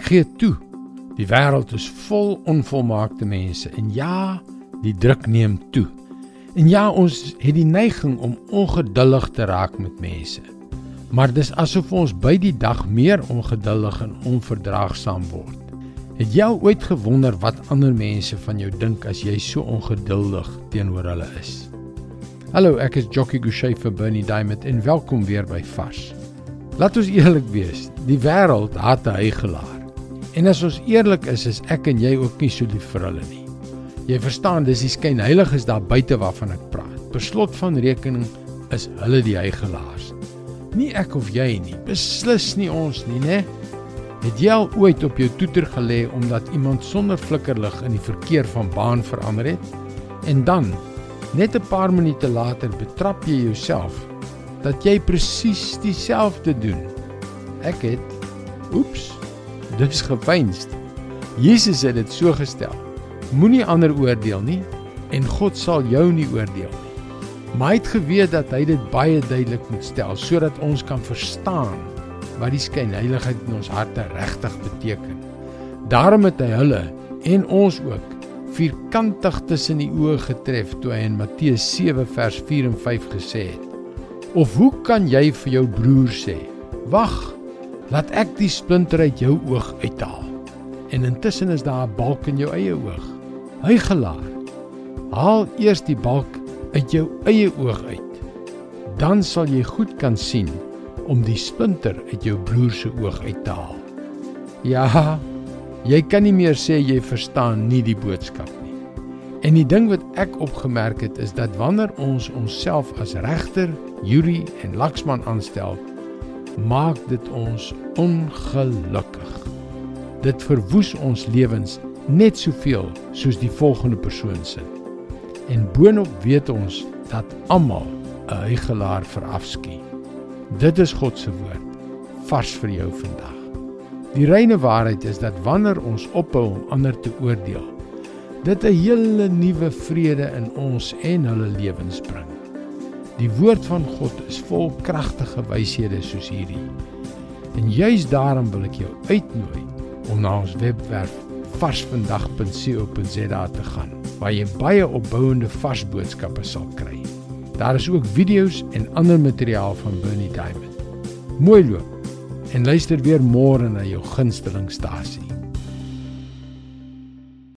Ek gee toe. Die wêreld is vol onvolmaakte mense en ja, die druk neem toe. En ja, ons het die neiging om ongeduldig te raak met mense. Maar dis asof ons by die dag meer ongeduldig en onverdraagsaam word. Het jy ooit gewonder wat ander mense van jou dink as jy so ongeduldig teenoor hulle is? Hallo, ek is Jockey Gouchee vir Bernie Diamond en welkom weer by Vars. Laat ons eerlik wees, die wêreld haat 'n hygelaar. En as ons eerlik is, is ek en jy ook nie so lief vir hulle nie. Jy verstaan, dis die skynheiliges daar buite waarvan ek praat. Per slot van rekening is hulle die hygelaars. Nie ek of jy nie, beslis nie ons nie, né? Het jy al ooit op jou toeter gelê omdat iemand sonder flikkerlig in die verkeer van baan verander het? En dan, net 'n paar minute later, betrap jy jouself dat jy presies dieselfde doen. Ek het oeps, dis gefeinst. Jesus het dit so gestel. Moenie ander oordeel nie en God sal jou nie oordeel nie. Maar hy het geweet dat hy dit baie duidelik moet stel sodat ons kan verstaan wat die skynheiligheid in ons harte regtig beteken. Daarom het hy hulle en ons ook vierkantig tussen die oë getref toe hy in Matteus 7 vers 4 en 5 gesê het: Of hoe kan jy vir jou broer sê: "Wag, laat ek die splinter uit jou oog uithaal." En intussen is daar 'n balk in jou eie oog. Hy gelaar. Haal eers die balk uit jou eie oog uit. Dan sal jy goed kan sien om die splinter uit jou broer se oog uit te haal. Ja, jy kan nie meer sê jy verstaan nie die boodskap nie. En die ding wat ek opgemerk het is dat wanneer ons onsself as regter, jury en laksman aanstel, maak dit ons ongelukkig. Dit verwoes ons lewens net soveel soos die volgende persoon se. En boonop weet ons dat almal 'n hygelaar verafskiet. Dit is God se woord vars vir jou vandag. Die reine waarheid is dat wanneer ons ophou om ander te oordeel, dit 'n hele nuwe vrede in ons en hulle lewens bring. Die woord van God is vol kragtige wyshede soos hierdie. En juis daarom wil ek jou uitnooi om na ons webwerf varsvandag.co.za te gaan waar jy baie opbouende vars boodskappe sal kry. Daar is ook video's en ander materiaal van Bernie Diamond. Mooi loop en luister weer môre na jou gunstelingstasie.